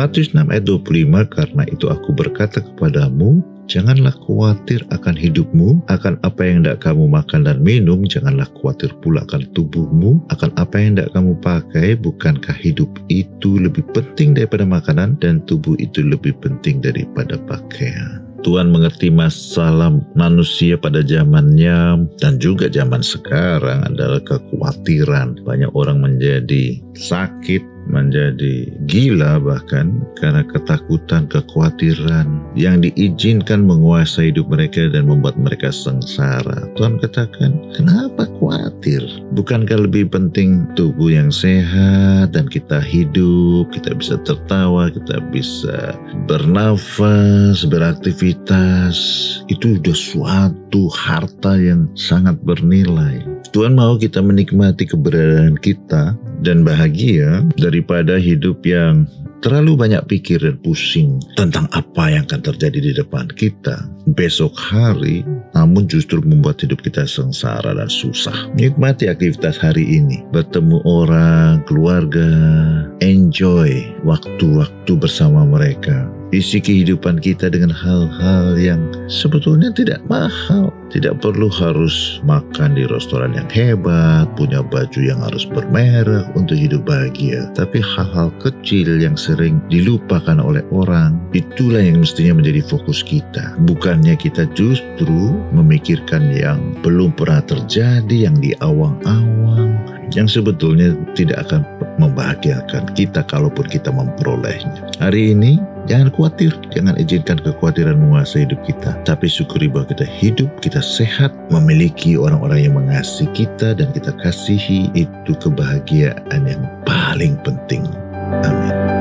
Matius 6 ayat 25, karena itu aku berkata kepadamu, Janganlah khawatir akan hidupmu, akan apa yang tidak kamu makan dan minum. Janganlah khawatir pula akan tubuhmu, akan apa yang tidak kamu pakai. Bukankah hidup itu lebih penting daripada makanan dan tubuh itu lebih penting daripada pakaian? Tuhan mengerti masalah manusia pada zamannya dan juga zaman sekarang adalah kekhawatiran. Banyak orang menjadi sakit, menjadi gila bahkan karena ketakutan, kekhawatiran yang diizinkan menguasai hidup mereka dan membuat mereka sengsara. Tuhan katakan, kenapa khawatir? Bukankah lebih penting tubuh yang sehat dan kita hidup, kita bisa tertawa, kita bisa bernafas, beraktivitas. Itu sudah suatu harta yang sangat bernilai. Tuhan mau kita menikmati keberadaan kita dan bahagia daripada hidup yang terlalu banyak pikir dan pusing tentang apa yang akan terjadi di depan kita besok hari, namun justru membuat hidup kita sengsara dan susah. Nikmati aktivitas hari ini, bertemu orang, keluarga, enjoy waktu-waktu bersama mereka. Isi kehidupan kita dengan hal-hal yang sebetulnya tidak mahal. Tidak perlu harus makan di restoran yang hebat, punya baju yang harus bermerek untuk hidup bahagia. Tapi hal-hal kecil yang sering dilupakan oleh orang, itulah yang mestinya menjadi fokus kita. Bukannya kita justru memikirkan yang belum pernah terjadi, yang di awang-awang, yang sebetulnya tidak akan membahagiakan kita kalaupun kita memperolehnya. Hari ini jangan khawatir, jangan izinkan kekhawatiran menguasai hidup kita. Tapi syukuri bahwa kita hidup, kita sehat, memiliki orang-orang yang mengasihi kita dan kita kasihi itu kebahagiaan yang paling penting. Amin.